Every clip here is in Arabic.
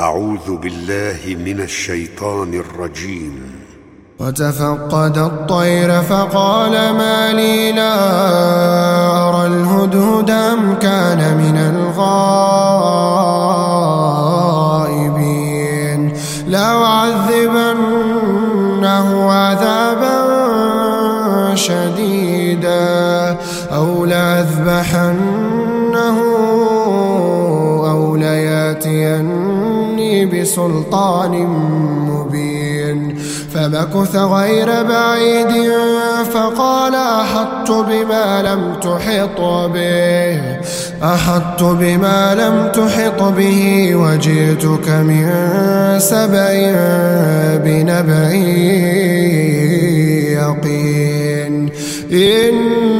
أعوذ بالله من الشيطان الرجيم. وتفقد الطير فقال ما لي لا أرى الهدهد أم كان من الغائبين. لأعذبنه عذابا شديدا أو لأذبحنه أو لياتيني بسلطان مبين فمكث غير بعيد فقال أحطت بما لم تحط به أحطت بما لم تحط به وجئتك من سبأ بنبأ يقين. إني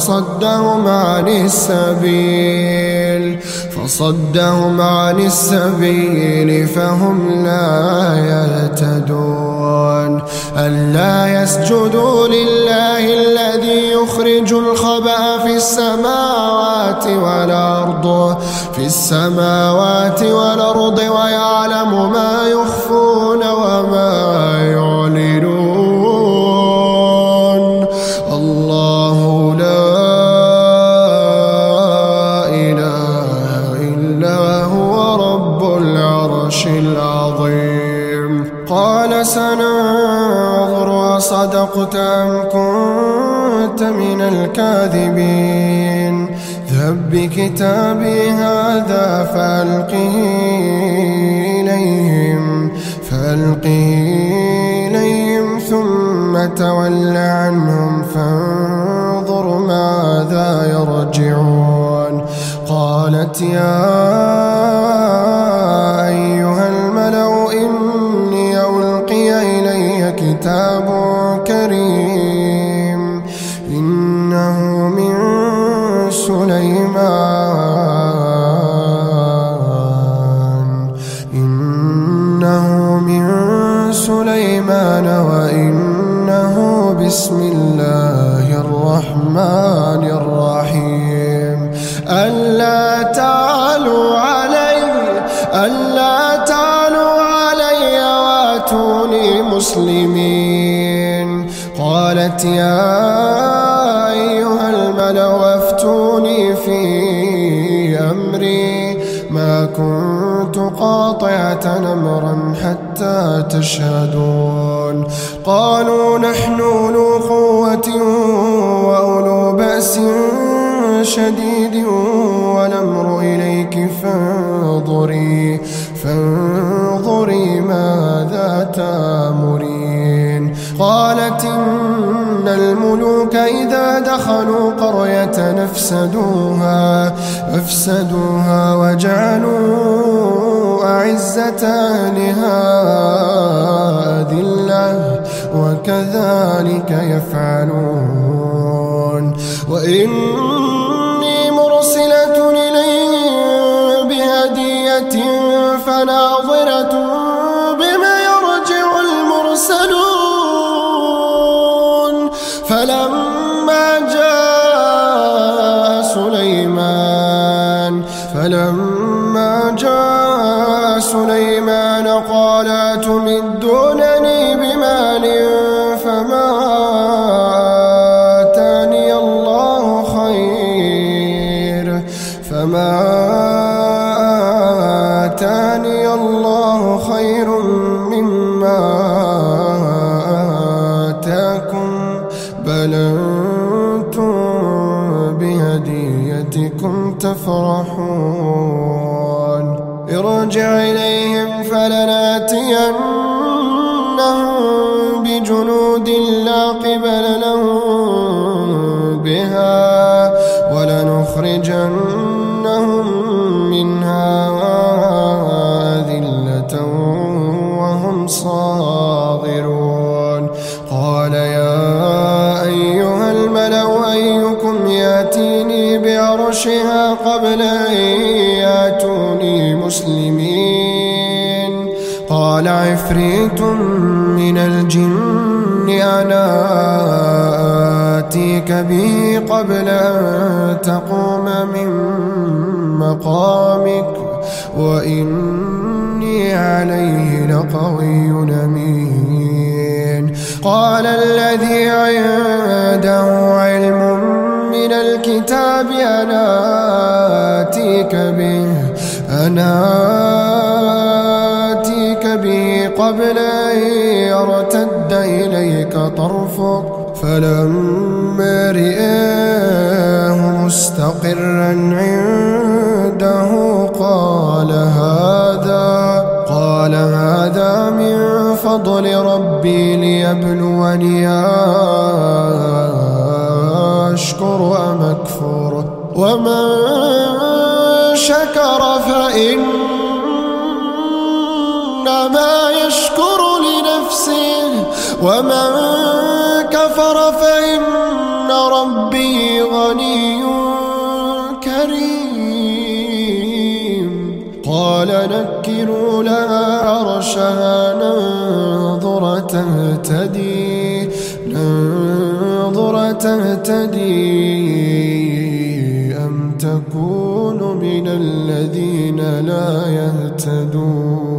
فصدهم عن السبيل فصدهم عن السبيل فهم لا يهتدون. ألا يسجدوا لله الذي يخرج الخبأ في السماوات والأرض في السماوات والأرض ويعلم ما يخفون وما يعلنون. أصدقت أم كنت من الكاذبين. ذهب بكتابي هذا فألقه إليهم فألقه إليهم ثم تول عنهم فانظر ماذا يرجعون. قالت يا أيها الملأ إني ألقي إلي كتاب بسم الله الرحمن الرحيم. ألا تعلوا علي ألا تعلوا علي واتوني مسلمين. قالت يا أيها الملأ افتوني في أمري. ما كنت قاطعة أمرا حتى تشهدون. قالوا نحن أولو قوة وأولو بأس شديد والأمر إليك فانظري فانظري ماذا تامرين. قالت إن الملوك إذا دخلوا قرية نفسدوها أفسدوها وجعلوا أعزة أهلها أذلة وكذلك يفعلون. وإني مرسلة إليهم بهدية فناظرة فلما جاء سليمان فلما جاء سليمان قال تمدونني بمال فما آتاني الله خير؟ فما آتاني الله خير مما بهديتكم تفرحون. ارجع إليهم فلنأتينهم بجنود لا قبل لهم بها ولنخرجنهم منها ذلة وهم صاغرون. قال يا عرشها قبل أن يأتوني مسلمين. قال عفريت من الجن أنا آتيك به قبل أن تقوم من مقامك وإني عليه لقوي أمين. قال الذي عند الكتاب أنا آتيك به أنا آتيك به. قبل أن يرتد إليك طرفك فلما رئاه مستقرا عنده قال هذا قال هذا من فضل ربي ليبلوني أشكر أم أكفر ومن شكر فإنما يشكر لنفسه ومن كفر فإن ربي غني كريم. قال نكروا لها عرشها ننظر تهتدي ننظر تهتدي أم تكون من الذين لا يهتدون